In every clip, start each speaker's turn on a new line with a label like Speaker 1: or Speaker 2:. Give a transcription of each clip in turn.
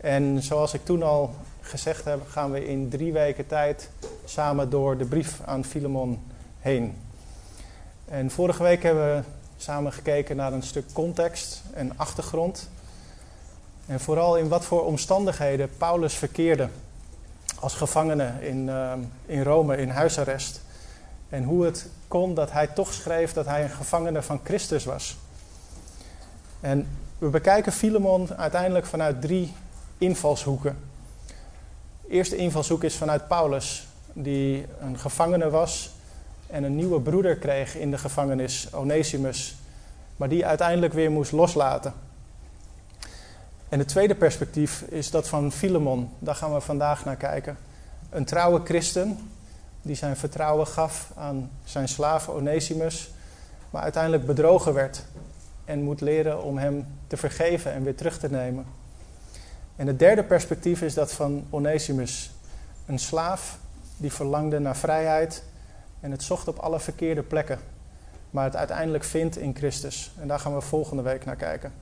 Speaker 1: En zoals ik toen al gezegd heb, gaan we in drie weken tijd samen door de brief aan Filemon heen. En vorige week hebben we samen gekeken naar een stuk context en achtergrond. En vooral in wat voor omstandigheden Paulus verkeerde als gevangene in, uh, in Rome in huisarrest. En hoe het kon dat hij toch schreef dat hij een gevangene van Christus was. En we bekijken Filemon uiteindelijk vanuit drie invalshoeken. De eerste invalshoek is vanuit Paulus, die een gevangene was en een nieuwe broeder kreeg in de gevangenis, Onesimus, maar die uiteindelijk weer moest loslaten. En het tweede perspectief is dat van Filemon, daar gaan we vandaag naar kijken. Een trouwe christen die zijn vertrouwen gaf aan zijn slaaf Onesimus, maar uiteindelijk bedrogen werd en moet leren om hem te vergeven en weer terug te nemen. En het derde perspectief is dat van Onesimus, een slaaf die verlangde naar vrijheid en het zocht op alle verkeerde plekken, maar het uiteindelijk vindt in Christus. En daar gaan we volgende week naar kijken.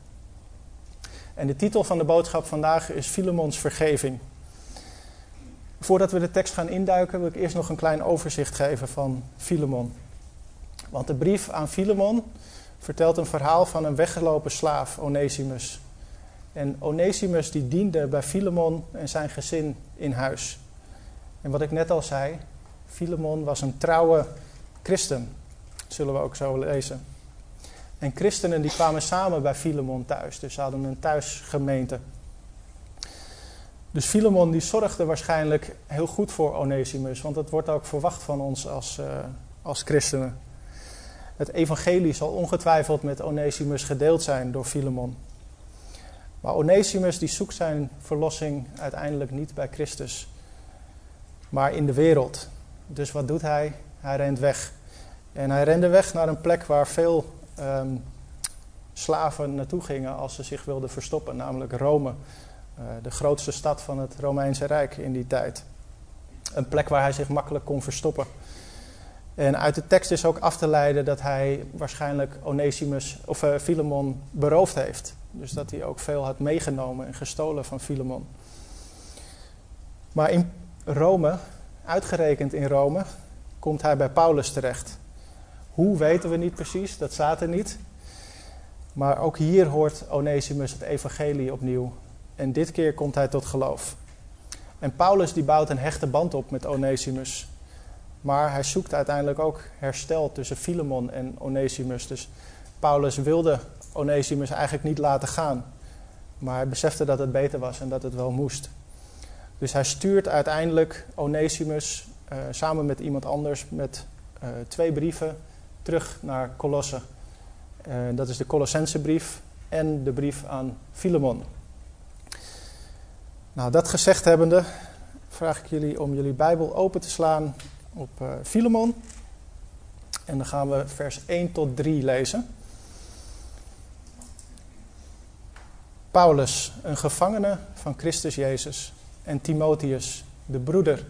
Speaker 1: En de titel van de boodschap vandaag is Filemons vergeving. Voordat we de tekst gaan induiken, wil ik eerst nog een klein overzicht geven van Filemon. Want de brief aan Filemon vertelt een verhaal van een weggelopen slaaf, Onesimus. En Onesimus die diende bij Filemon en zijn gezin in huis. En wat ik net al zei, Filemon was een trouwe christen. Dat zullen we ook zo lezen. En christenen die kwamen samen bij Filemon thuis. Dus ze hadden een thuisgemeente. Dus Filemon die zorgde waarschijnlijk heel goed voor Onesimus. Want dat wordt ook verwacht van ons als, uh, als christenen. Het evangelie zal ongetwijfeld met Onesimus gedeeld zijn door Filemon. Maar Onesimus die zoekt zijn verlossing uiteindelijk niet bij Christus, maar in de wereld. Dus wat doet hij? Hij rent weg. En hij rende weg naar een plek waar veel um, slaven naartoe gingen als ze zich wilden verstoppen, namelijk Rome, uh, de grootste stad van het Romeinse Rijk in die tijd. Een plek waar hij zich makkelijk kon verstoppen. En uit de tekst is ook af te leiden dat hij waarschijnlijk Onesimus of uh, Filemon beroofd heeft. Dus dat hij ook veel had meegenomen en gestolen van Filemon. Maar in Rome, uitgerekend in Rome, komt hij bij Paulus terecht. Hoe weten we niet precies, dat staat er niet. Maar ook hier hoort Onesimus het evangelie opnieuw. En dit keer komt hij tot geloof. En Paulus die bouwt een hechte band op met Onesimus. Maar hij zoekt uiteindelijk ook herstel tussen Filemon en Onesimus. Dus Paulus wilde Onesimus eigenlijk niet laten gaan. Maar hij besefte dat het beter was en dat het wel moest. Dus hij stuurt uiteindelijk Onesimus uh, samen met iemand anders met uh, twee brieven terug naar Colosse. Uh, dat is de Colossense brief en de brief aan Filemon. Nou, dat gezegd hebbende, vraag ik jullie om jullie Bijbel open te slaan op Filemon. En dan gaan we vers 1 tot 3 lezen. Paulus, een gevangene van Christus Jezus, en Timotheus, de broeder,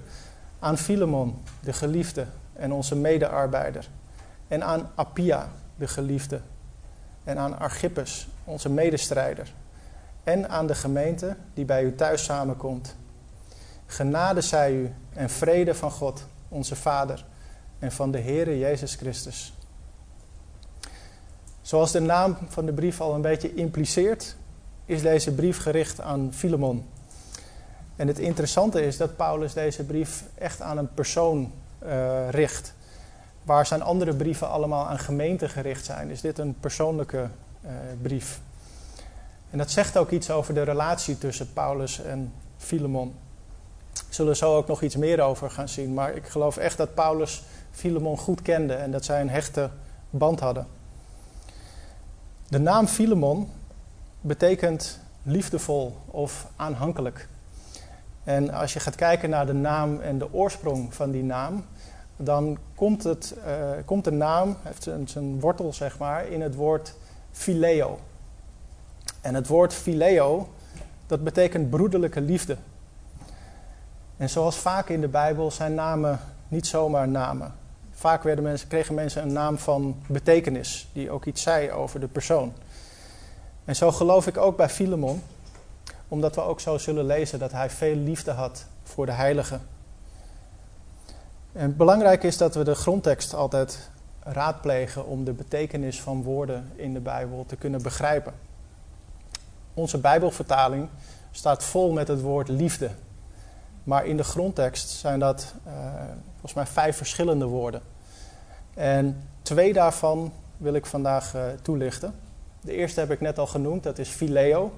Speaker 1: aan Filemon, de geliefde en onze medearbeider, en aan Appia, de geliefde, en aan Archippus, onze medestrijder, en aan de gemeente die bij u thuis samenkomt. Genade zij u en vrede van God, onze Vader, en van de Heere Jezus Christus. Zoals de naam van de brief al een beetje impliceert, is deze brief gericht aan Filemon. En het interessante is dat Paulus deze brief echt aan een persoon uh, richt. Waar zijn andere brieven allemaal aan gemeenten gericht zijn, is dit een persoonlijke uh, brief. En dat zegt ook iets over de relatie tussen Paulus en Filemon. We zullen zo ook nog iets meer over gaan zien. Maar ik geloof echt dat Paulus Filemon goed kende en dat zij een hechte band hadden. De naam Filemon betekent liefdevol of aanhankelijk. En als je gaat kijken naar de naam en de oorsprong van die naam, dan komt, het, uh, komt de naam, heeft zijn, zijn wortel zeg maar, in het woord phileo. En het woord phileo, dat betekent broederlijke liefde. En zoals vaak in de Bijbel zijn namen niet zomaar namen. Vaak werden mensen, kregen mensen een naam van betekenis, die ook iets zei over de persoon. En zo geloof ik ook bij Filemon, omdat we ook zo zullen lezen dat hij veel liefde had voor de heiligen. En belangrijk is dat we de grondtekst altijd raadplegen om de betekenis van woorden in de Bijbel te kunnen begrijpen. Onze Bijbelvertaling staat vol met het woord liefde. Maar in de grondtekst zijn dat uh, volgens mij vijf verschillende woorden. En twee daarvan wil ik vandaag uh, toelichten. De eerste heb ik net al genoemd, dat is phileo.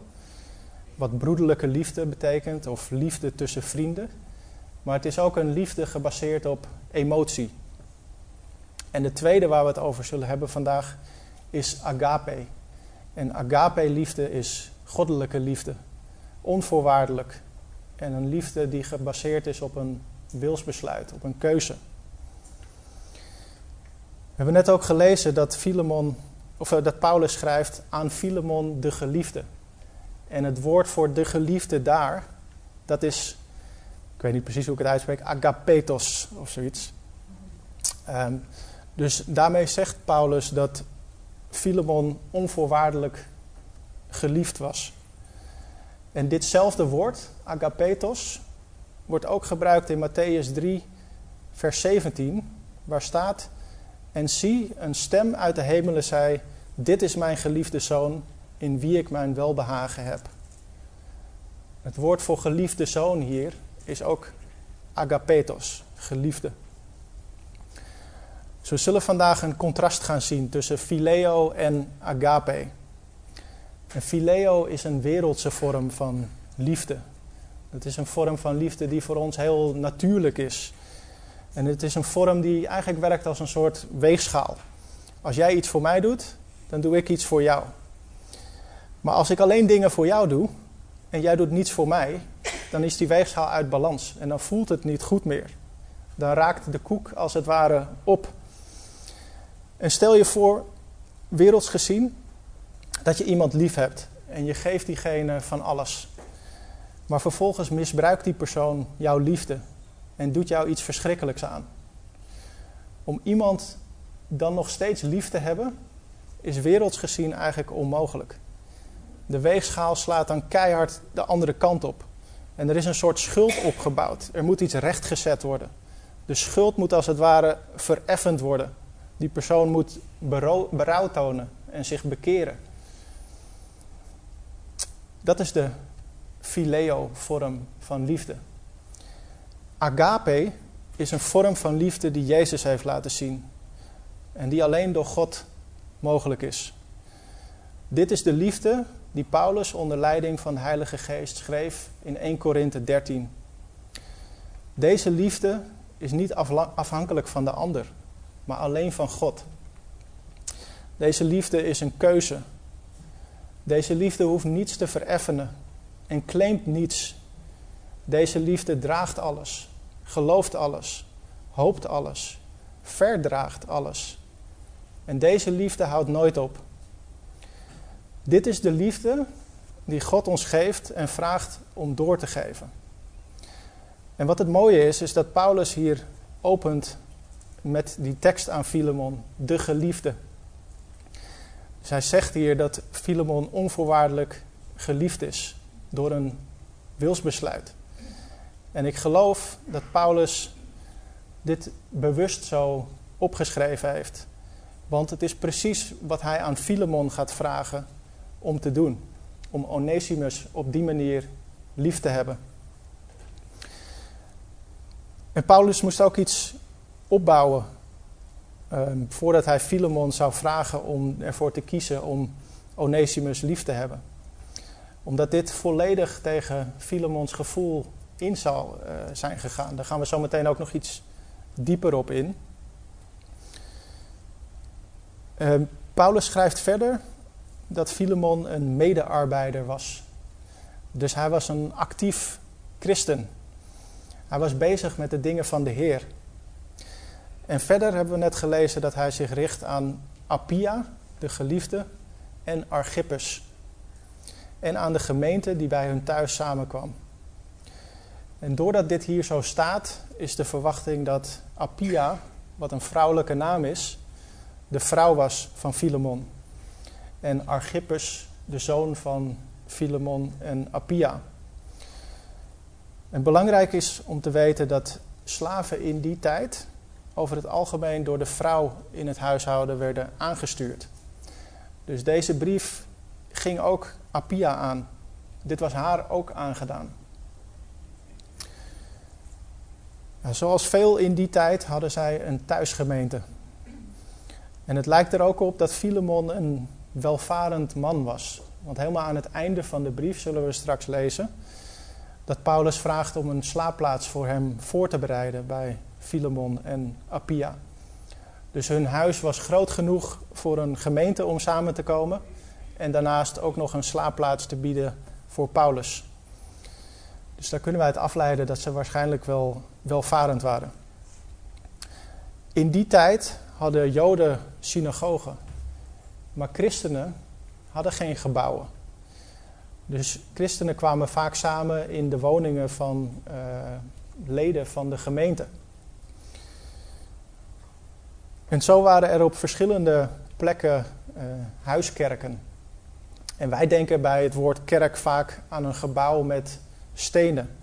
Speaker 1: Wat broederlijke liefde betekent, of liefde tussen vrienden. Maar het is ook een liefde gebaseerd op emotie. En de tweede waar we het over zullen hebben vandaag is agape. En agape-liefde is goddelijke liefde. Onvoorwaardelijk. En een liefde die gebaseerd is op een wilsbesluit, op een keuze. We hebben net ook gelezen dat, Philemon, of eh, dat Paulus schrijft aan Filemon de geliefde. En het woord voor de geliefde daar, dat is, ik weet niet precies hoe ik het uitspreek, agapetos of zoiets. Um, dus daarmee zegt Paulus dat Filemon onvoorwaardelijk geliefd was. En ditzelfde woord, agapetos, wordt ook gebruikt in Matthäus 3, vers 17, waar staat: En zie, een stem uit de hemelen zei: Dit is mijn geliefde zoon, in wie ik mijn welbehagen heb. Het woord voor geliefde zoon hier is ook agapetos, geliefde. Dus we zullen vandaag een contrast gaan zien tussen phileo en agape. En phileo is een wereldse vorm van liefde. Het is een vorm van liefde die voor ons heel natuurlijk is. En het is een vorm die eigenlijk werkt als een soort weegschaal. Als jij iets voor mij doet, dan doe ik iets voor jou. Maar als ik alleen dingen voor jou doe en jij doet niets voor mij, dan is die weegschaal uit balans en dan voelt het niet goed meer. Dan raakt de koek als het ware op. En stel je voor, werelds gezien, dat je iemand lief hebt en je geeft diegene van alles. Maar vervolgens misbruikt die persoon jouw liefde en doet jou iets verschrikkelijks aan. Om iemand dan nog steeds lief te hebben, is werelds gezien eigenlijk onmogelijk. De weegschaal slaat dan keihard de andere kant op. En er is een soort schuld opgebouwd. Er moet iets rechtgezet worden. De schuld moet als het ware vereffend worden. Die persoon moet berouw tonen en zich bekeren. Dat is de phileo-vorm van liefde. Agape is een vorm van liefde die Jezus heeft laten zien. En die alleen door God mogelijk is. Dit is de liefde die Paulus onder leiding van de Heilige Geest schreef in 1 Korinthe 13. Deze liefde is niet afhankelijk van de ander, maar alleen van God. Deze liefde is een keuze. Deze liefde hoeft niets te vereffenen en claimt niets. Deze liefde draagt alles, gelooft alles, hoopt alles, verdraagt alles. En deze liefde houdt nooit op. Dit is de liefde die God ons geeft en vraagt om door te geven. En wat het mooie is, is dat Paulus hier opent met die tekst aan Filemon, de geliefde. Dus hij zegt hier dat Filemon onvoorwaardelijk geliefd is door een wilsbesluit. En ik geloof dat Paulus dit bewust zo opgeschreven heeft. Want het is precies wat hij aan Filemon gaat vragen om te doen. Om Onesimus op die manier lief te hebben. En Paulus moest ook iets opbouwen um, voordat hij Filemon zou vragen om ervoor te kiezen om Onesimus lief te hebben. Omdat dit volledig tegen Filemons gevoel in zal uh, zijn gegaan. Daar gaan we zo meteen ook nog iets dieper op in. Um, Paulus schrijft verder dat Filemon een medearbeider was Dus hij was een actief christen. Hij was bezig met de dingen van de Heer. En verder hebben we net gelezen dat hij zich richt aan Appia, de geliefde, en Archippus. En aan de gemeente die bij hun thuis samenkwam. En doordat dit hier zo staat, is de verwachting dat Appia, wat een vrouwelijke naam is, de vrouw was van Filemon. En Archippus, de zoon van Filemon en Appia. En belangrijk is om te weten dat slaven in die tijd over het algemeen door de vrouw in het huishouden werden aangestuurd. Dus deze brief ging ook Appia aan. Dit was haar ook aangedaan. Zoals veel in die tijd hadden zij een thuisgemeente. En het lijkt er ook op dat Filemon een welvarend man was. Want helemaal aan het einde van de brief zullen we straks lezen dat Paulus vraagt om een slaapplaats voor hem voor te bereiden bij Filemon en Appia. Dus hun huis was groot genoeg voor een gemeente om samen te komen. En daarnaast ook nog een slaapplaats te bieden voor Paulus. Dus daar kunnen wij het afleiden dat ze waarschijnlijk wel welvarend waren. In die tijd hadden Joden synagogen, maar christenen hadden geen gebouwen. Dus christenen kwamen vaak samen in de woningen van uh, leden van de gemeente. En zo waren er op verschillende plekken uh, huiskerken. En wij denken bij het woord kerk vaak aan een gebouw met stenen.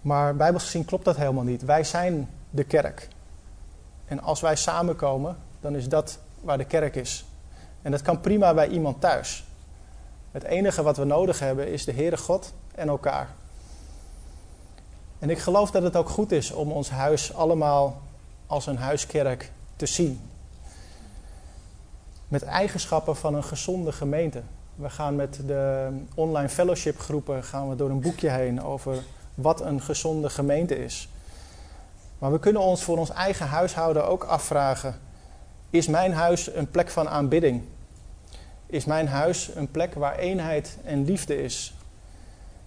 Speaker 1: Maar bijbels gezien klopt dat helemaal niet. Wij zijn de kerk. En als wij samenkomen, dan is dat waar de kerk is. En dat kan prima bij iemand thuis. Het enige wat we nodig hebben is de Heere God en elkaar. En ik geloof dat het ook goed is om ons huis allemaal als een huiskerk te zien. Met eigenschappen van een gezonde gemeente. We gaan met de online fellowship groepen gaan we door een boekje heen over wat een gezonde gemeente is. Maar we kunnen ons voor ons eigen huishouden ook afvragen: is mijn huis een plek van aanbidding? Is mijn huis een plek waar eenheid en liefde is?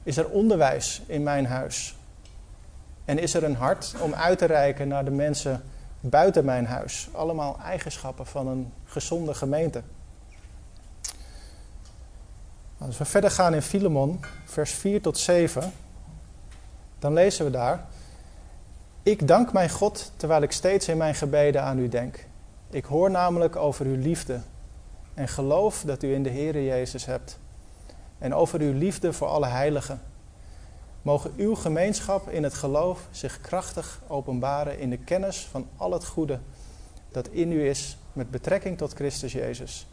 Speaker 1: Is er onderwijs in mijn huis? En is er een hart om uit te reiken naar de mensen buiten mijn huis? Allemaal eigenschappen van een gezonde gemeente. Als we verder gaan in Filemon, vers 4 tot 7, dan lezen we daar: Ik dank mijn God terwijl ik steeds in mijn gebeden aan u denk. Ik hoor namelijk over uw liefde en geloof dat u in de Heer Jezus hebt. En over uw liefde voor alle heiligen. Mogen uw gemeenschap in het geloof zich krachtig openbaren in de kennis van al het goede dat in u is met betrekking tot Christus Jezus.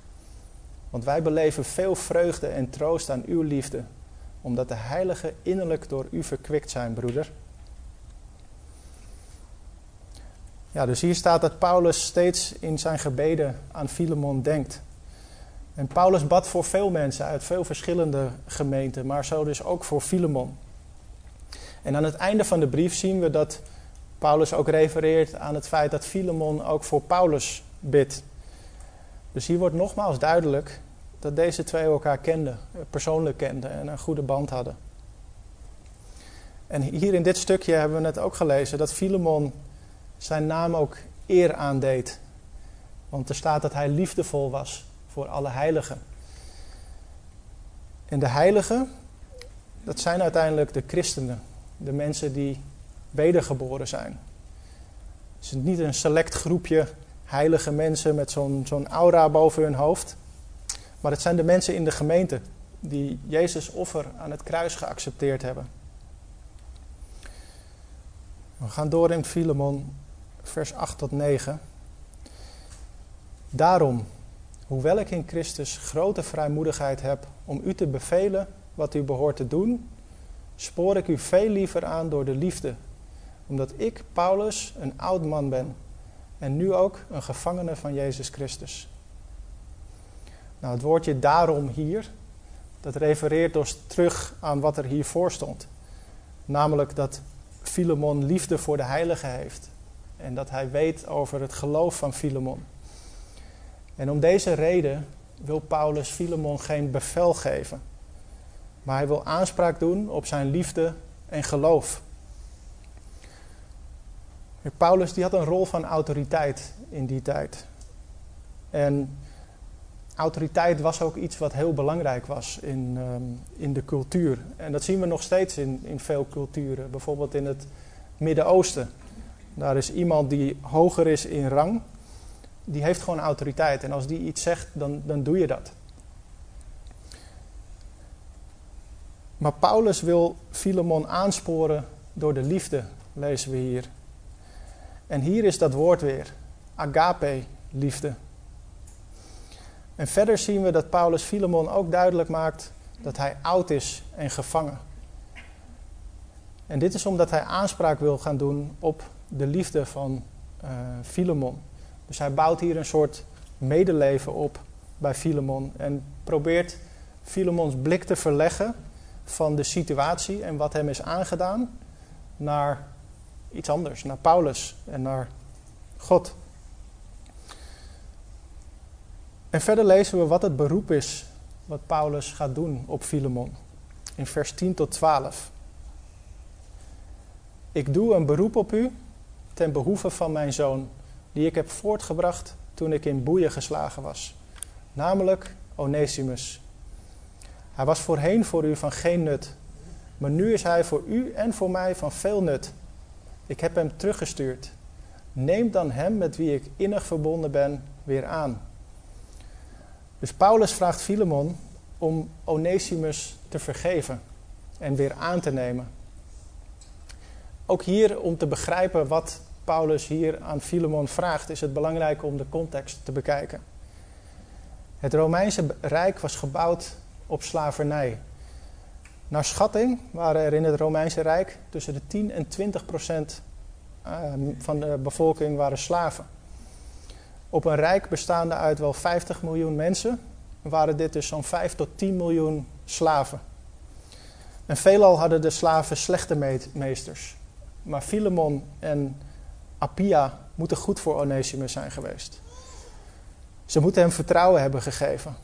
Speaker 1: Want wij beleven veel vreugde en troost aan uw liefde, omdat de heiligen innerlijk door u verkwikt zijn, broeder. Ja, dus hier staat dat Paulus steeds in zijn gebeden aan Filemon denkt. En Paulus bad voor veel mensen uit veel verschillende gemeenten, maar zo dus ook voor Filemon. En aan het einde van de brief zien we dat Paulus ook refereert aan het feit dat Filemon ook voor Paulus bidt. Dus hier wordt nogmaals duidelijk dat deze twee elkaar kenden, persoonlijk kenden en een goede band hadden. En hier in dit stukje hebben we net ook gelezen dat Filemon zijn naam ook eer aandeed. Want er staat dat hij liefdevol was voor alle heiligen. En de heiligen, dat zijn uiteindelijk de christenen, de mensen die wedergeboren zijn. Het is niet een select groepje heilige mensen met zo'n zo'n aura boven hun hoofd. Maar het zijn de mensen in de gemeente die Jezus offer aan het kruis geaccepteerd hebben. We gaan door in Filemon, vers 8 tot 9. Daarom, hoewel ik in Christus grote vrijmoedigheid heb om u te bevelen wat u behoort te doen, spoor ik u veel liever aan door de liefde, omdat ik, Paulus, een oud man ben en nu ook een gevangene van Jezus Christus. Nou, het woordje daarom hier, dat refereert dus terug aan wat er hiervoor stond. Namelijk dat Filemon liefde voor de heilige heeft. En dat hij weet over het geloof van Filemon. En om deze reden wil Paulus Filemon geen bevel geven. Maar hij wil aanspraak doen op zijn liefde en geloof. Paulus die had een rol van autoriteit in die tijd. En autoriteit was ook iets wat heel belangrijk was in, ehm, in de cultuur. En dat zien we nog steeds in, in veel culturen. Bijvoorbeeld in het Midden-Oosten. Daar is iemand die hoger is in rang. Die heeft gewoon autoriteit. En als die iets zegt, dan, dan doe je dat. Maar Paulus wil Filemon aansporen door de liefde, lezen we hier. En hier is dat woord weer. Agape, liefde. En verder zien we dat Paulus Filemon ook duidelijk maakt dat hij oud is en gevangen. En dit is omdat hij aanspraak wil gaan doen op de liefde van uh, Filemon. Dus hij bouwt hier een soort medeleven op bij Filemon en probeert Filemons blik te verleggen van de situatie en wat hem is aangedaan naar iets anders, naar Paulus en naar God. En verder lezen we wat het beroep is wat Paulus gaat doen op Filemon. In vers 10 tot 12. Ik doe een beroep op u ten behoeve van mijn zoon, die ik heb voortgebracht toen ik in boeien geslagen was, namelijk Onesimus. Hij was voorheen voor u van geen nut, maar nu is hij voor u en voor mij van veel nut. Ik heb hem teruggestuurd. Neem dan hem met wie ik innig verbonden ben weer aan. Dus Paulus vraagt Filemon om Onesimus te vergeven en weer aan te nemen. Ook hier om te begrijpen wat Paulus hier aan Filemon vraagt, is het belangrijk om de context te bekijken. Het Romeinse Rijk was gebouwd op slavernij. Naar schatting waren er in het Romeinse Rijk tussen de 10 en 20 procent ehm, van de bevolking waren slaven. Op een rijk bestaande uit wel 50 miljoen mensen waren dit dus zo'n 5 tot 10 miljoen slaven. En veelal hadden de slaven slechte meesters. Maar Filemon en Appia moeten goed voor Onesimus zijn geweest. Ze moeten hem vertrouwen hebben gegeven.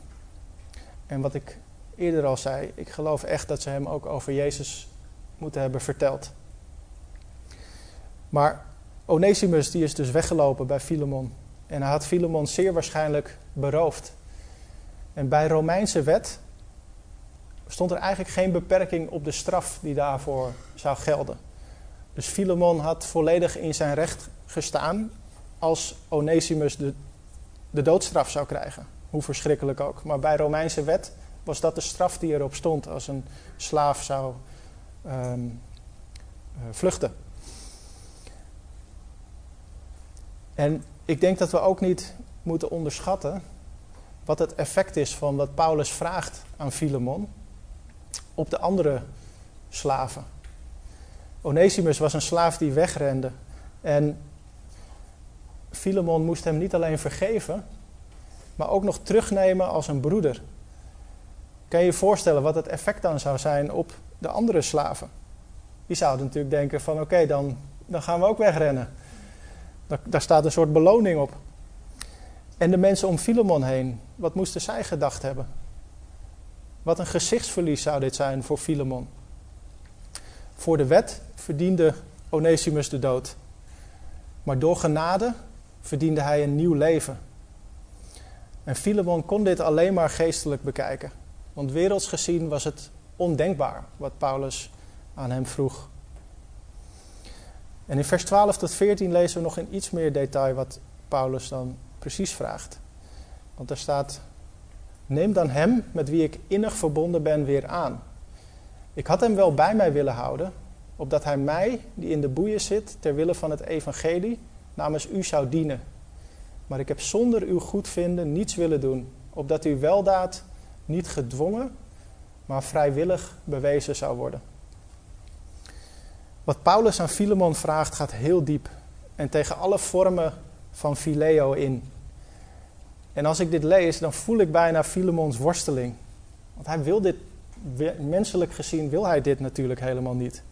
Speaker 1: En wat ik eerder al zei, ik geloof echt dat ze hem ook over Jezus moeten hebben verteld. Maar Onesimus die is dus weggelopen bij Filemon. En hij had Filemon zeer waarschijnlijk beroofd. En bij Romeinse wet stond er eigenlijk geen beperking op de straf die daarvoor zou gelden. Dus Filemon had volledig in zijn recht gestaan als Onesimus de, de doodstraf zou krijgen. Hoe verschrikkelijk ook. Maar bij Romeinse wet was dat de straf die erop stond als een slaaf zou um, vluchten. En ik denk dat we ook niet moeten onderschatten wat het effect is van wat Paulus vraagt aan Filemon op de andere slaven. Onesimus was een slaaf die wegrende. En Filemon moest hem niet alleen vergeven, maar ook nog terugnemen als een broeder. Kan je je voorstellen wat het effect dan zou zijn op de andere slaven? Die zouden natuurlijk denken van oké, dan, dan gaan we ook wegrennen. Daar, daar staat een soort beloning op. En de mensen om Filemon heen, wat moesten zij gedacht hebben? Wat een gezichtsverlies zou dit zijn voor Filemon. Voor de wet verdiende Onesimus de dood. Maar door genade verdiende hij een nieuw leven. En Filemon kon dit alleen maar geestelijk bekijken. Want werelds gezien was het ondenkbaar wat Paulus aan hem vroeg. En in vers 12 tot 14 lezen we nog in iets meer detail wat Paulus dan precies vraagt. Want er staat: Neem dan hem met wie ik innig verbonden ben weer aan. Ik had hem wel bij mij willen houden, opdat hij mij, die in de boeien zit, ter wille van het evangelie, namens u zou dienen. Maar ik heb zonder uw goedvinden niets willen doen, opdat uw weldaad niet gedwongen, maar vrijwillig bewezen zou worden. Wat Paulus aan Filemon vraagt gaat heel diep en tegen alle vormen van phileo in. En als ik dit lees, dan voel ik bijna Filemons worsteling. Want hij wil dit, menselijk gezien wil hij dit natuurlijk helemaal niet.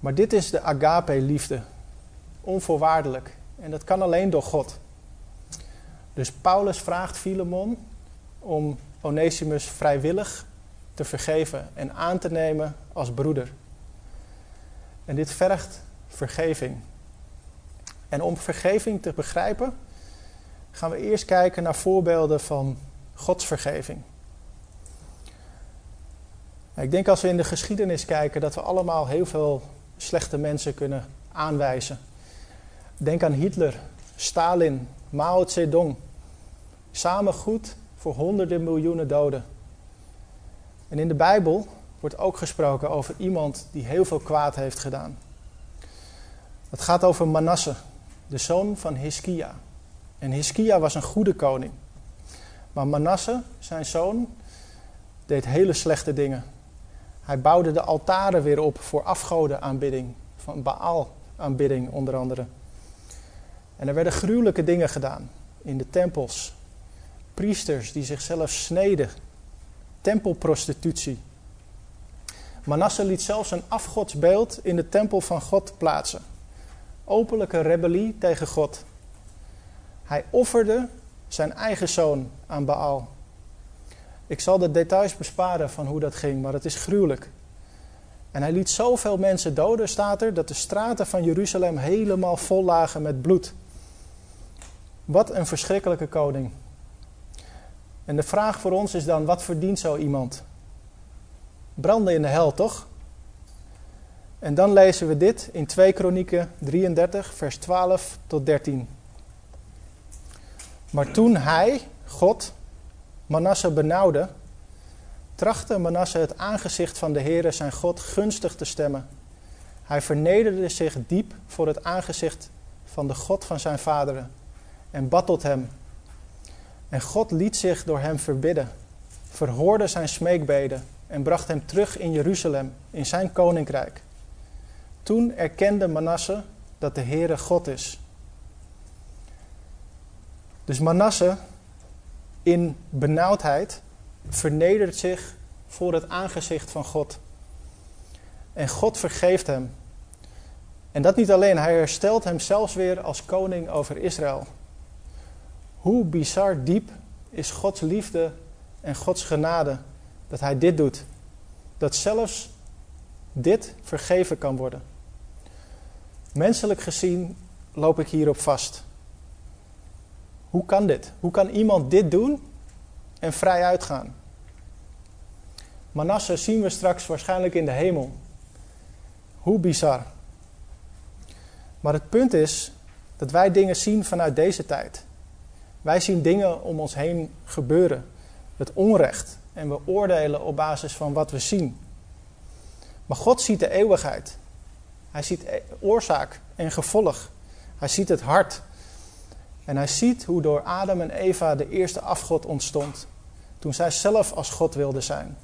Speaker 1: Maar dit is de agape-liefde. Onvoorwaardelijk. En dat kan alleen door God. Dus Paulus vraagt Filemon om Onesimus vrijwillig te vergeven en aan te nemen als broeder. En dit vergt vergeving. En om vergeving te begrijpen, gaan we eerst kijken naar voorbeelden van Gods vergeving. Ik denk als we in de geschiedenis kijken dat we allemaal heel veel slechte mensen kunnen aanwijzen. Denk aan Hitler, Stalin, Mao Zedong. Samen goed voor honderden miljoenen doden. En in de Bijbel wordt ook gesproken over iemand die heel veel kwaad heeft gedaan. Het gaat over Manasse, de zoon van Hiskia. En Hiskia was een goede koning. Maar Manasse, zijn zoon, deed hele slechte dingen. Hij bouwde de altaren weer op voor afgodenaanbidding, van Baal-aanbidding onder andere. En er werden gruwelijke dingen gedaan in de tempels. Priesters die zichzelf sneden. Tempelprostitutie. Manasse liet zelfs een afgodsbeeld in de tempel van God plaatsen. Openlijke rebellie tegen God. Hij offerde zijn eigen zoon aan Baal. Ik zal de details besparen van hoe dat ging, maar het is gruwelijk. En hij liet zoveel mensen doden, staat er, dat de straten van Jeruzalem helemaal vol lagen met bloed. Wat een verschrikkelijke koning. En de vraag voor ons is dan: wat verdient zo iemand? Branden in de hel, toch? En dan lezen we dit in 2 Kronieken 33, vers 12 tot 13. Maar toen hij, God, Manasse benauwde, trachtte Manasse het aangezicht van de Heere zijn God gunstig te stemmen. Hij vernederde zich diep voor het aangezicht van de God van zijn vaderen en bad tot hem. En God liet zich door hem verbidden, verhoorde zijn smeekbeden en bracht hem terug in Jeruzalem, in zijn koninkrijk. Toen erkende Manasse dat de Heere God is. Dus Manasse in benauwdheid vernedert zich voor het aangezicht van God. En God vergeeft hem. En dat niet alleen, hij herstelt hem zelfs weer als koning over Israël. Hoe bizar diep is Gods liefde en Gods genade dat hij dit doet. Dat zelfs dit vergeven kan worden. Menselijk gezien loop ik hierop vast. Hoe kan dit? Hoe kan iemand dit doen en vrij uitgaan? Manasse zien we straks waarschijnlijk in de hemel. Hoe bizar. Maar het punt is dat wij dingen zien vanuit deze tijd. Wij zien dingen om ons heen gebeuren. Het onrecht. En we oordelen op basis van wat we zien. Maar God ziet de eeuwigheid. Hij ziet e- oorzaak en gevolg. Hij ziet het hart. En hij ziet hoe door Adam en Eva de eerste afgod ontstond. Toen zij zelf als God wilden zijn.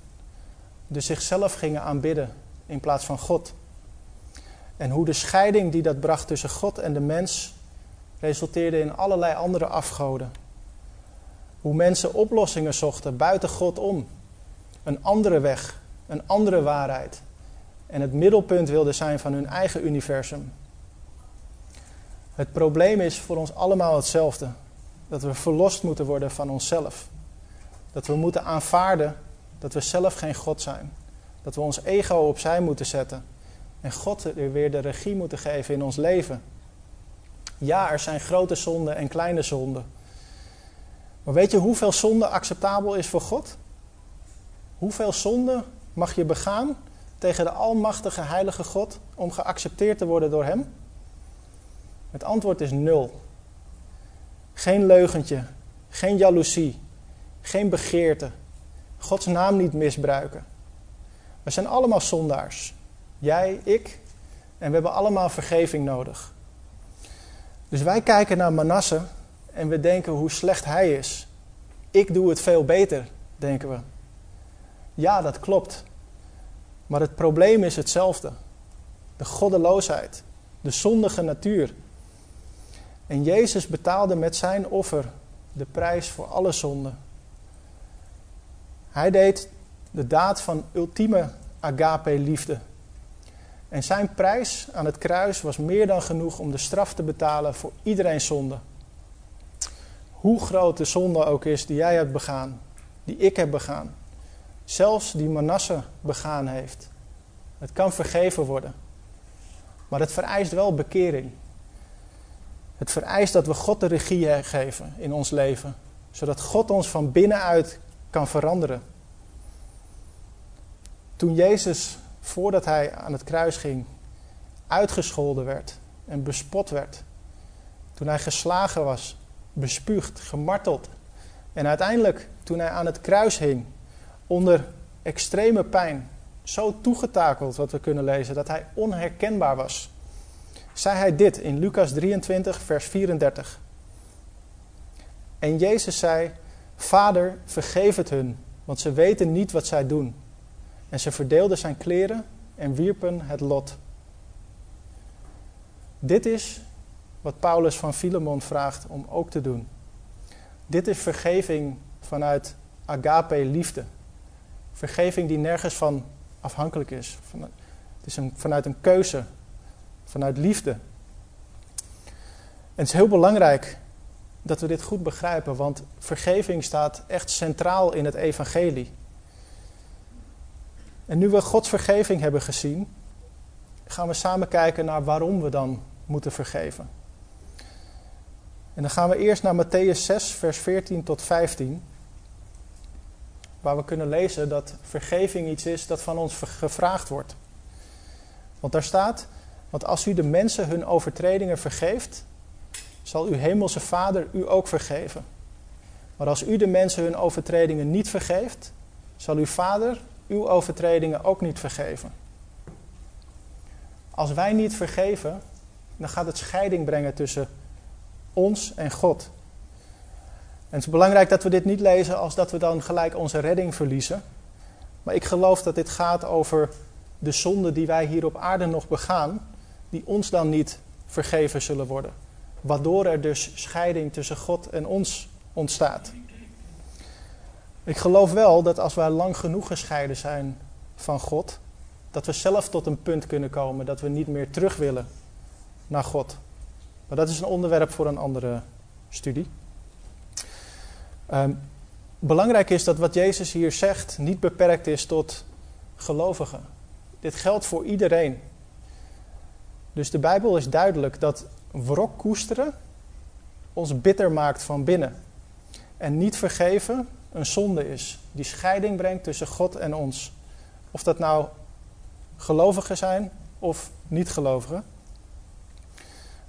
Speaker 1: Dus zichzelf gingen aanbidden in plaats van God. En hoe de scheiding die dat bracht tussen God en de mens resulteerde in allerlei andere afgoden. Hoe mensen oplossingen zochten buiten God om. Een andere weg, een andere waarheid. En het middelpunt wilden zijn van hun eigen universum. Het probleem is voor ons allemaal hetzelfde. Dat we verlost moeten worden van onszelf. Dat we moeten aanvaarden dat we zelf geen God zijn. Dat we ons ego opzij moeten zetten. En God weer de regie moeten geven in ons leven. Ja, er zijn grote zonden en kleine zonden. Maar weet je hoeveel zonde acceptabel is voor God? Hoeveel zonde mag je begaan tegen de almachtige heilige God om geaccepteerd te worden door Hem? Het antwoord is nul. Geen leugentje, geen jaloezie, geen begeerte. Gods naam niet misbruiken. We zijn allemaal zondaars. Jij, ik. En we hebben allemaal vergeving nodig. Dus wij kijken naar Manasse en we denken hoe slecht hij is. Ik doe het veel beter, denken we. Ja, dat klopt. Maar het probleem is hetzelfde. De goddeloosheid, de zondige natuur. En Jezus betaalde met zijn offer de prijs voor alle zonden. Hij deed de daad van ultieme agape-liefde. En zijn prijs aan het kruis was meer dan genoeg om de straf te betalen voor iedereen zonde. Hoe groot de zonde ook is die jij hebt begaan, die ik heb begaan. zelfs die Manasse begaan heeft. Het kan vergeven worden. Maar het vereist wel bekering. Het vereist dat we God de regie geven in ons leven, zodat God ons van binnenuit kan veranderen. Toen Jezus, voordat hij aan het kruis ging, uitgescholden werd en bespot werd, toen hij geslagen was, bespuugd, gemarteld en uiteindelijk toen hij aan het kruis hing, onder extreme pijn, zo toegetakeld wat we kunnen lezen, dat hij onherkenbaar was, zei hij dit in Lucas 23, vers 34. En Jezus zei: Vader, vergeef het hun, want ze weten niet wat zij doen. En ze verdeelden zijn kleren en wierpen het lot. Dit is wat Paulus van Filemon vraagt om ook te doen. Dit is vergeving vanuit agape liefde. Vergeving die nergens van afhankelijk is. Het is een, vanuit een keuze, vanuit liefde. En het is heel belangrijk dat we dit goed begrijpen, want vergeving staat echt centraal in het evangelie. En nu we Gods vergeving hebben gezien, gaan we samen kijken naar waarom we dan moeten vergeven. En dan gaan we eerst naar Matthäus 6, vers 14 tot 15. Waar we kunnen lezen dat vergeving iets is dat van ons gevraagd wordt. Want daar staat: Want als u de mensen hun overtredingen vergeeft, zal uw hemelse Vader u ook vergeven. Maar als u de mensen hun overtredingen niet vergeeft, zal uw Vader uw overtredingen ook niet vergeven. Als wij niet vergeven, dan gaat het scheiding brengen tussen ons en God. En het is belangrijk dat we dit niet lezen als dat we dan gelijk onze redding verliezen. Maar ik geloof dat dit gaat over de zonden die wij hier op aarde nog begaan, die ons dan niet vergeven zullen worden. Waardoor er dus scheiding tussen God en ons ontstaat. Ik geloof wel dat als wij lang genoeg gescheiden zijn van God, dat we zelf tot een punt kunnen komen dat we niet meer terug willen naar God. Maar dat is een onderwerp voor een andere studie. Um, belangrijk is dat wat Jezus hier zegt niet beperkt is tot gelovigen. Dit geldt voor iedereen. Dus de Bijbel is duidelijk dat wrok koesteren ons bitter maakt van binnen. En niet vergeven een zonde is, die scheiding brengt tussen God en ons. Of dat nou gelovigen zijn of niet-gelovigen.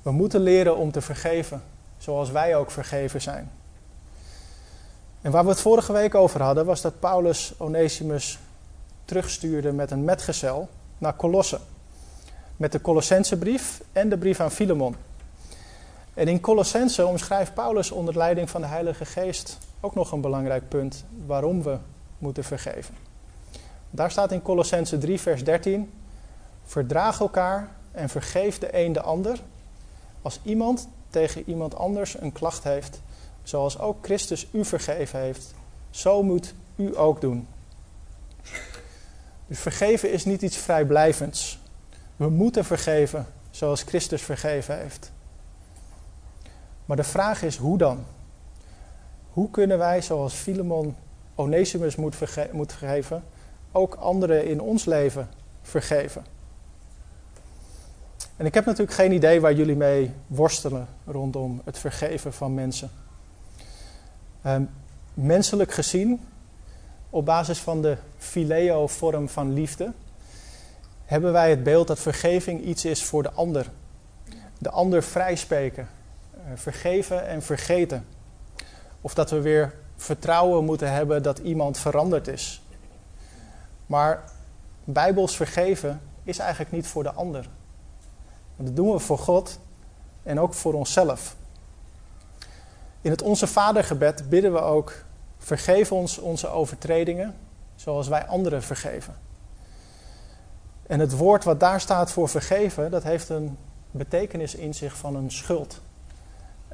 Speaker 1: We moeten leren om te vergeven, zoals wij ook vergeven zijn. En waar we het vorige week over hadden, was dat Paulus Onesimus terugstuurde met een metgezel naar Colosse. Met de Colossensebrief en de brief aan Filemon. En in Colossense omschrijft Paulus onder leiding van de Heilige Geest ook nog een belangrijk punt waarom we moeten vergeven. Daar staat in Colossense 3, vers 13: Verdraag elkaar en vergeef de een de ander. Als iemand tegen iemand anders een klacht heeft, zoals ook Christus u vergeven heeft, zo moet u ook doen. Dus vergeven is niet iets vrijblijvends. We moeten vergeven zoals Christus vergeven heeft. Maar de vraag is hoe dan? Hoe kunnen wij, zoals Filemon Onesimus moet, verge vergeven, ook anderen in ons leven vergeven? En ik heb natuurlijk geen idee waar jullie mee worstelen rondom het vergeven van mensen. Um, menselijk gezien, op basis van de phileo-vorm van liefde, hebben wij het beeld dat vergeving iets is voor de ander. De ander vrijspreken, uh, vergeven en vergeten. Of dat we weer vertrouwen moeten hebben dat iemand veranderd is. Maar bijbels vergeven is eigenlijk niet voor de ander. Dat doen we voor God en ook voor onszelf. In het Onze Vadergebed bidden we ook: vergeef ons onze overtredingen, zoals wij anderen vergeven. En het woord wat daar staat voor vergeven, dat heeft een betekenis in zich van een schuld.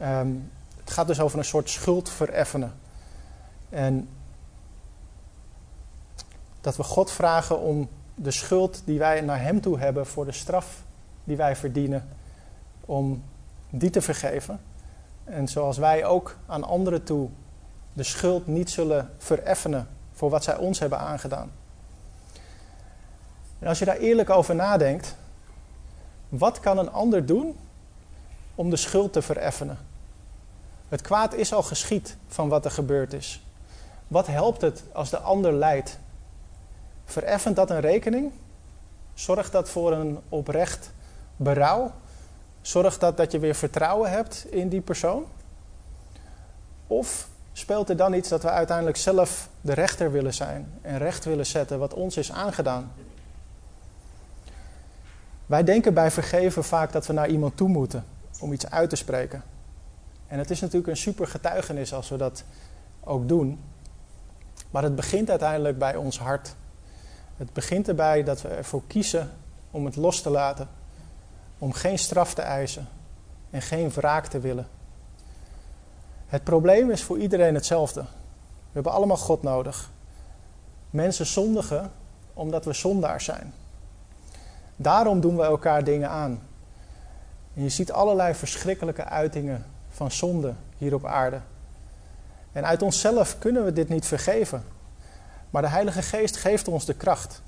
Speaker 1: Um, het gaat dus over een soort schuld vereffenen. En dat we God vragen om de schuld die wij naar Hem toe hebben voor de straf die wij verdienen, om die te vergeven. En zoals wij ook aan anderen toe de schuld niet zullen vereffenen voor wat zij ons hebben aangedaan. En als je daar eerlijk over nadenkt, wat kan een ander doen om de schuld te vereffenen? Het kwaad is al geschied van wat er gebeurd is. Wat helpt het als de ander lijdt? Vereffent dat een rekening? Zorgt dat voor een oprecht berouw? Zorgt dat dat je weer vertrouwen hebt in die persoon? Of speelt er dan iets dat we uiteindelijk zelf de rechter willen zijn en recht willen zetten wat ons is aangedaan? Wij denken bij vergeven vaak dat we naar iemand toe moeten om iets uit te spreken. En het is natuurlijk een super getuigenis als we dat ook doen. Maar het begint uiteindelijk bij ons hart. Het begint erbij dat we ervoor kiezen om het los te laten. Om geen straf te eisen en geen wraak te willen. Het probleem is voor iedereen hetzelfde. We hebben allemaal God nodig. Mensen zondigen omdat we zondaars zijn. Daarom doen we elkaar dingen aan. En je ziet allerlei verschrikkelijke uitingen van zonde hier op aarde. En uit onszelf kunnen we dit niet vergeven. Maar de Heilige Geest geeft ons de kracht.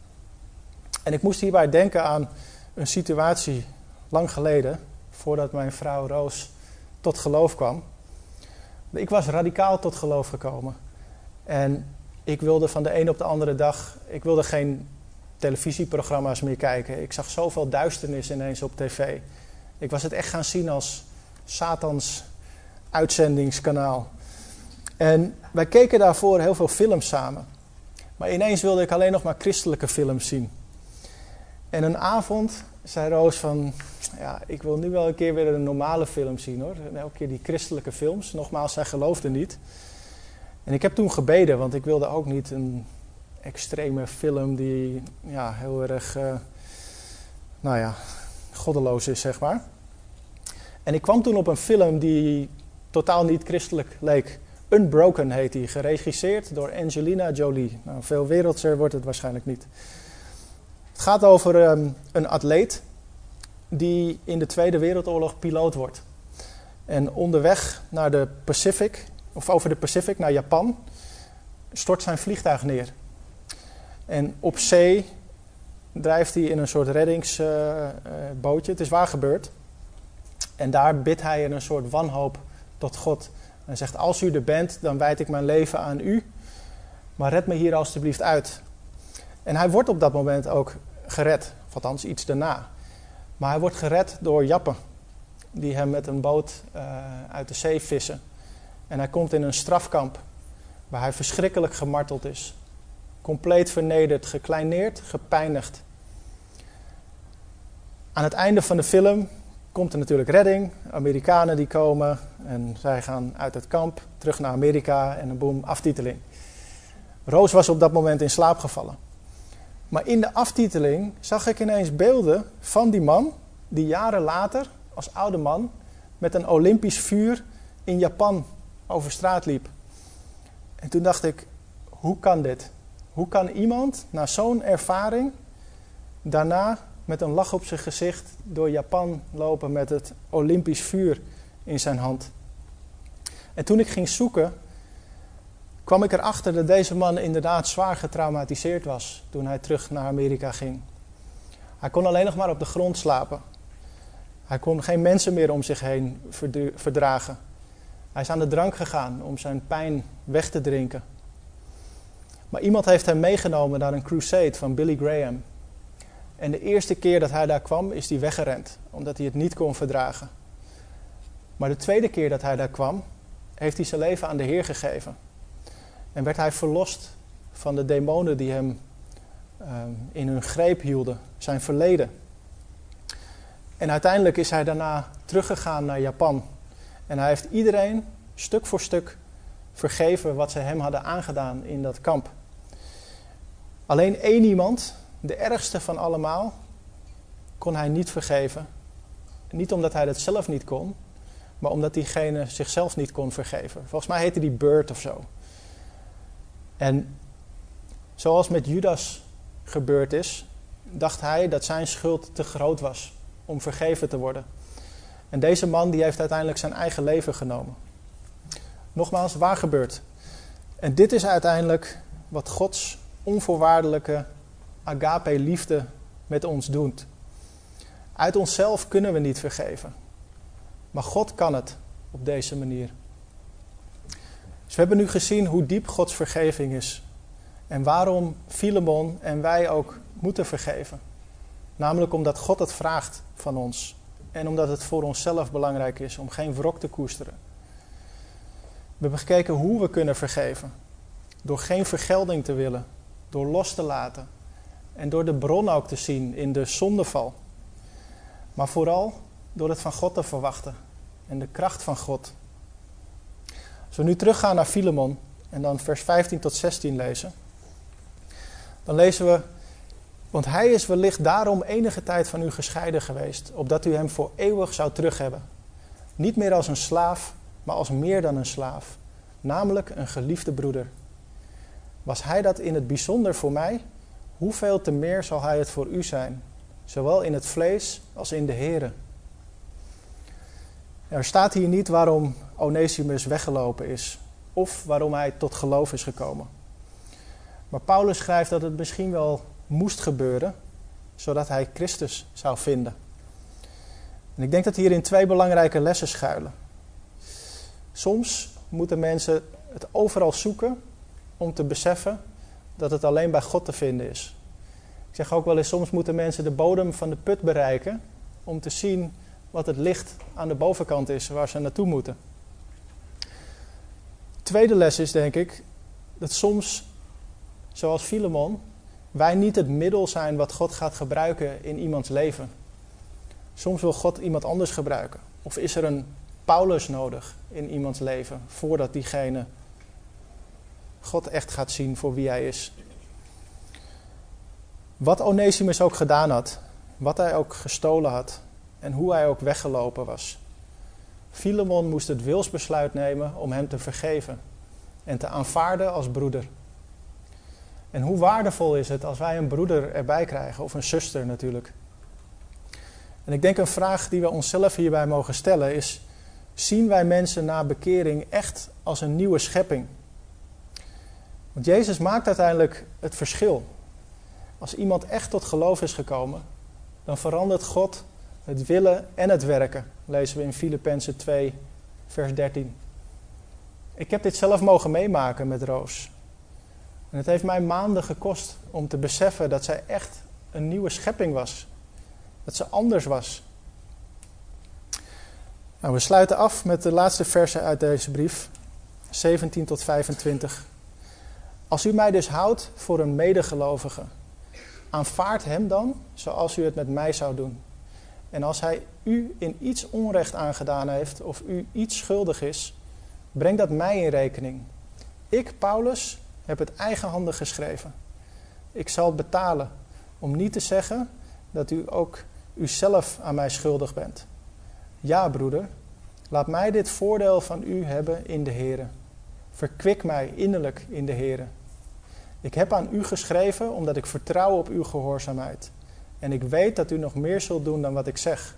Speaker 1: En ik moest hierbij denken aan een situatie lang geleden, voordat mijn vrouw Roos tot geloof kwam. Ik was radicaal tot geloof gekomen. En ik wilde van de een op de andere dag, ik wilde geen televisieprogramma's meer kijken. Ik zag zoveel duisternis ineens op tv. Ik was het echt gaan zien als Satans uitzendingskanaal. En wij keken daarvoor heel veel films samen. Maar ineens wilde ik alleen nog maar christelijke films zien. En een avond zei Roos van, ja, ik wil nu wel een keer weer een normale film zien hoor. En elke keer die christelijke films. Nogmaals, zij geloofde niet. En ik heb toen gebeden, want ik wilde ook niet een extreme film die ja, heel erg, uh, nou ja, goddeloos is, zeg maar. En ik kwam toen op een film die totaal niet christelijk leek. Unbroken heet die, geregisseerd door Angelina Jolie. Nou, veel wereldser wordt het waarschijnlijk niet. Het gaat over um, een atleet die in de Tweede Wereldoorlog piloot wordt. En onderweg naar de Pacific, of over de Pacific naar Japan, stort zijn vliegtuig neer. En op zee drijft hij in een soort reddingsbootje. het is waar gebeurd. En daar bidt hij in een soort wanhoop tot God. En zegt: Als u er bent, dan wijd ik mijn leven aan u. Maar red me hier alstublieft uit. En hij wordt op dat moment ook gered. Of althans iets daarna. Maar hij wordt gered door Jappen. Die hem met een boot uh, uit de zee vissen. En hij komt in een strafkamp. Waar hij verschrikkelijk gemarteld is. Compleet vernederd, gekleineerd, gepijnigd. Aan het einde van de film komt er natuurlijk redding. Amerikanen die komen en zij gaan uit het kamp terug naar Amerika en een boom, aftiteling. Roos was op dat moment in slaap gevallen. Maar in de aftiteling zag ik ineens beelden van die man die jaren later als oude man met een Olympisch vuur in Japan over straat liep. En toen dacht ik, hoe kan dit? Hoe kan iemand na zo'n ervaring daarna met een lach op zijn gezicht door Japan lopen met het Olympisch vuur in zijn hand? En toen ik ging zoeken, kwam ik erachter dat deze man inderdaad zwaar getraumatiseerd was toen hij terug naar Amerika ging. Hij kon alleen nog maar op de grond slapen. Hij kon geen mensen meer om zich heen verdragen. Hij is aan de drank gegaan om zijn pijn weg te drinken. Maar iemand heeft hem meegenomen naar een crusade van Billy Graham. En de eerste keer dat hij daar kwam, is hij weggerend, omdat hij het niet kon verdragen. Maar de tweede keer dat hij daar kwam, heeft hij zijn leven aan de Heer gegeven. En werd hij verlost van de demonen die hem ehm, in hun greep hielden, zijn verleden. En uiteindelijk is hij daarna teruggegaan naar Japan. En hij heeft iedereen stuk voor stuk vergeven wat ze hem hadden aangedaan in dat kamp. Alleen één iemand, de ergste van allemaal, kon hij niet vergeven. Niet omdat hij dat zelf niet kon, maar omdat diegene zichzelf niet kon vergeven. Volgens mij heette die Bird of zo. En zoals met Judas gebeurd is, dacht hij dat zijn schuld te groot was om vergeven te worden. En deze man die heeft uiteindelijk zijn eigen leven genomen. Nogmaals, waar gebeurt? En dit is uiteindelijk wat Gods onvoorwaardelijke agape liefde met ons doet. Uit onszelf kunnen we niet vergeven. Maar God kan het op deze manier. Dus we hebben nu gezien hoe diep Gods vergeving is. En waarom Filemon en wij ook moeten vergeven. Namelijk omdat God het vraagt van ons. En omdat het voor onszelf belangrijk is om geen wrok te koesteren. We hebben gekeken hoe we kunnen vergeven. Door geen vergelding te willen. Door los te laten. En door de bron ook te zien in de zondeval. Maar vooral door het van God te verwachten. En de kracht van God. Als we nu teruggaan naar Filemon en dan vers 15 tot 16 lezen. Dan lezen we want hij is wellicht daarom enige tijd van u gescheiden geweest, opdat u hem voor eeuwig zou terughebben. Niet meer als een slaaf, maar als meer dan een slaaf, namelijk een geliefde broeder. Was hij dat in het bijzonder voor mij, hoeveel te meer zal hij het voor u zijn, zowel in het vlees als in de Here. Er staat hier niet waarom Onesimus weggelopen is, of waarom hij tot geloof is gekomen. Maar Paulus schrijft dat het misschien wel moest gebeuren, zodat hij Christus zou vinden. En ik denk dat hierin twee belangrijke lessen schuilen. Soms moeten mensen het overal zoeken om te beseffen dat het alleen bij God te vinden is. Ik zeg ook wel eens, soms moeten mensen de bodem van de put bereiken om te zien wat het licht aan de bovenkant is waar ze naartoe moeten. Tweede les is denk ik dat soms, zoals Filemon, wij niet het middel zijn wat God gaat gebruiken in iemands leven. Soms wil God iemand anders gebruiken. Of is er een Paulus nodig in iemands leven voordat diegene God echt gaat zien voor wie hij is. Wat Onesimus ook gedaan had, wat hij ook gestolen had en hoe hij ook weggelopen was. Filemon moest het wilsbesluit nemen om hem te vergeven en te aanvaarden als broeder. En hoe waardevol is het als wij een broeder erbij krijgen, of een zuster natuurlijk. En ik denk een vraag die we onszelf hierbij mogen stellen is: zien wij mensen na bekering echt als een nieuwe schepping? Want Jezus maakt uiteindelijk het verschil. Als iemand echt tot geloof is gekomen, dan verandert God het willen en het werken. Lezen we in Filippenzen 2, vers 13. Ik heb dit zelf mogen meemaken met Roos. En het heeft mij maanden gekost om te beseffen dat zij echt een nieuwe schepping was. Dat ze anders was. Nou, we sluiten af met de laatste versen uit deze brief, 17 tot 25. Als u mij dus houdt voor een medegelovige, aanvaard hem dan zoals u het met mij zou doen. En als hij u in iets onrecht aangedaan heeft of u iets schuldig is, breng dat mij in rekening. Ik, Paulus, heb het eigenhandig geschreven. Ik zal betalen om niet te zeggen dat u ook uzelf aan mij schuldig bent. Ja, broeder, laat mij dit voordeel van u hebben in de Heer. Verkwik mij innerlijk in de Heer. Ik heb aan u geschreven omdat ik vertrouw op uw gehoorzaamheid. En ik weet dat u nog meer zult doen dan wat ik zeg.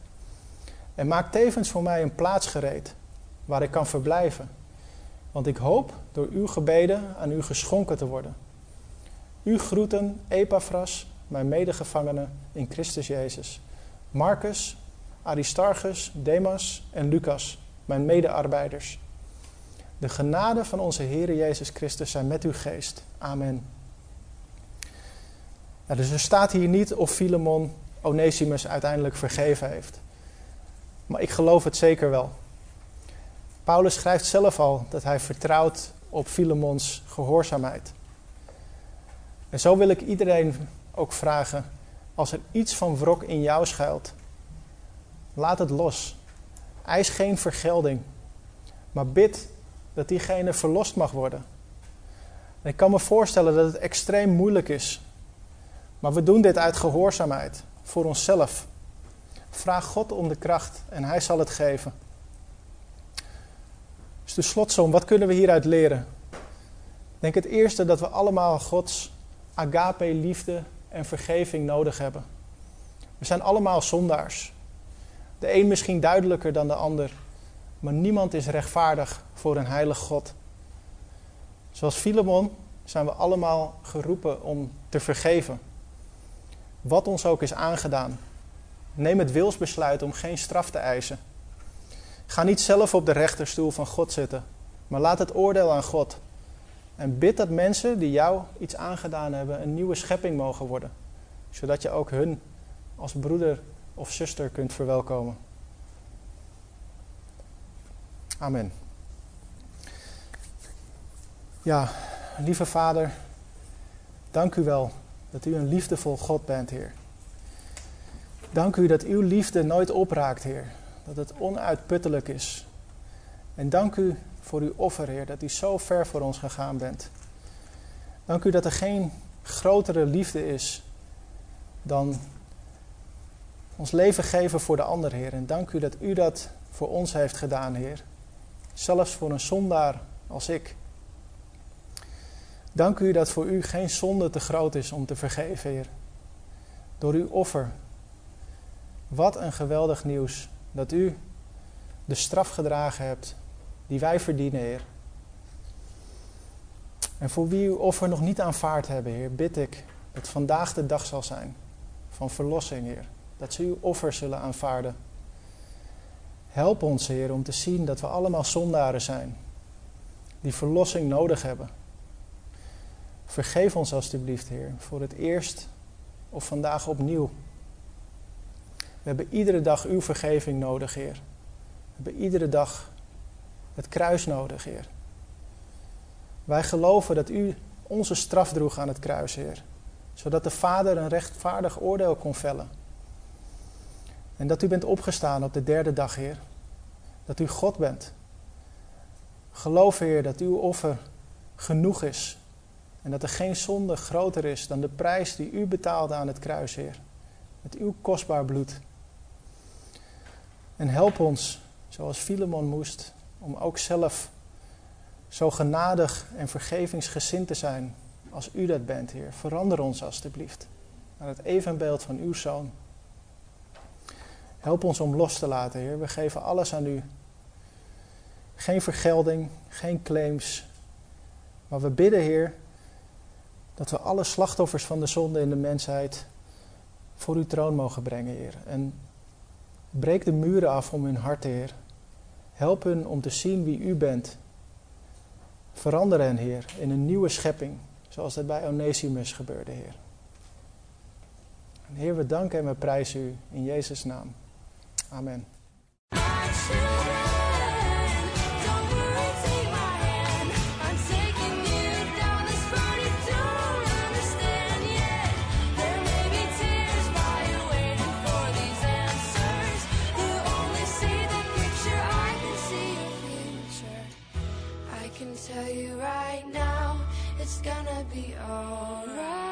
Speaker 1: En maak tevens voor mij een plaats gereed waar ik kan verblijven want ik hoop door uw gebeden aan u geschonken te worden. U groeten Epaphras, mijn medegevangene in Christus Jezus. Marcus, Aristarchus, Demas en Lucas, mijn medearbeiders. De genade van onze Heer Jezus Christus zijn met uw geest. Amen. Dus er staat hier niet of Filemon Onesimus uiteindelijk vergeven heeft. Maar ik geloof het zeker wel. Paulus schrijft zelf al dat hij vertrouwt op Filemons gehoorzaamheid. En zo wil ik iedereen ook vragen: als er iets van wrok in jou schuilt, laat het los. Eis geen vergelding, maar bid dat diegene verlost mag worden. En ik kan me voorstellen dat het extreem moeilijk is, maar we doen dit uit gehoorzaamheid voor onszelf. Vraag God om de kracht en Hij zal het geven. Dus de slotsom, wat kunnen we hieruit leren? Ik denk het eerste dat we allemaal Gods agape liefde en vergeving nodig hebben. We zijn allemaal zondaars. De een misschien duidelijker dan de ander, maar niemand is rechtvaardig voor een heilig God. Zoals Filemon zijn we allemaal geroepen om te vergeven. Wat ons ook is aangedaan. Neem het wilsbesluit om geen straf te eisen. Ga niet zelf op de rechterstoel van God zitten, maar laat het oordeel aan God. En bid dat mensen die jou iets aangedaan hebben een nieuwe schepping mogen worden, zodat je ook hun als broeder of zuster kunt verwelkomen. Amen. Ja, lieve Vader, dank u wel dat u een liefdevol God bent, Heer. Dank u dat uw liefde nooit opraakt, Heer. Dat het onuitputtelijk is. En dank u voor uw offer, Heer, dat u zo ver voor ons gegaan bent. Dank u dat er geen grotere liefde is dan ons leven geven voor de ander, Heer. En dank u dat u dat voor ons heeft gedaan, Heer. Zelfs voor een zondaar als ik. Dank u dat voor u geen zonde te groot is om te vergeven, Heer. Door uw offer. Wat een geweldig nieuws dat u de straf gedragen hebt die wij verdienen, Heer. En voor wie uw offer nog niet aanvaard hebben, Heer, bid ik dat vandaag de dag zal zijn van verlossing, Heer. Dat ze uw offer zullen aanvaarden. Help ons, Heer, om te zien dat we allemaal zondaren zijn die verlossing nodig hebben. Vergeef ons alstublieft, Heer, voor het eerst of vandaag opnieuw. We hebben iedere dag uw vergeving nodig, Heer. We hebben iedere dag het kruis nodig, Heer. Wij geloven dat u onze straf droeg aan het kruis, Heer. Zodat de Vader een rechtvaardig oordeel kon vellen. En dat u bent opgestaan op de derde dag, Heer. Dat u God bent. Geloof, Heer, dat uw offer genoeg is en dat er geen zonde groter is dan de prijs die u betaalde aan het kruis, Heer. Met uw kostbaar bloed. En help ons, zoals Filemon moest, om ook zelf zo genadig en vergevingsgezind te zijn als u dat bent, Heer. Verander ons alstublieft naar het evenbeeld van uw Zoon. Help ons om los te laten, Heer. We geven alles aan u. Geen vergelding, geen claims. Maar we bidden, Heer, dat we alle slachtoffers van de zonde in de mensheid voor uw troon mogen brengen, Heer. En breek de muren af om hun hart, Heer. Help hun om te zien wie u bent. Verander hen, Heer, in een nieuwe schepping, zoals dat bij Onesimus gebeurde, Heer. En Heer, we danken en we prijzen u in Jezus' naam. Amen.
Speaker 2: Gonna be alright.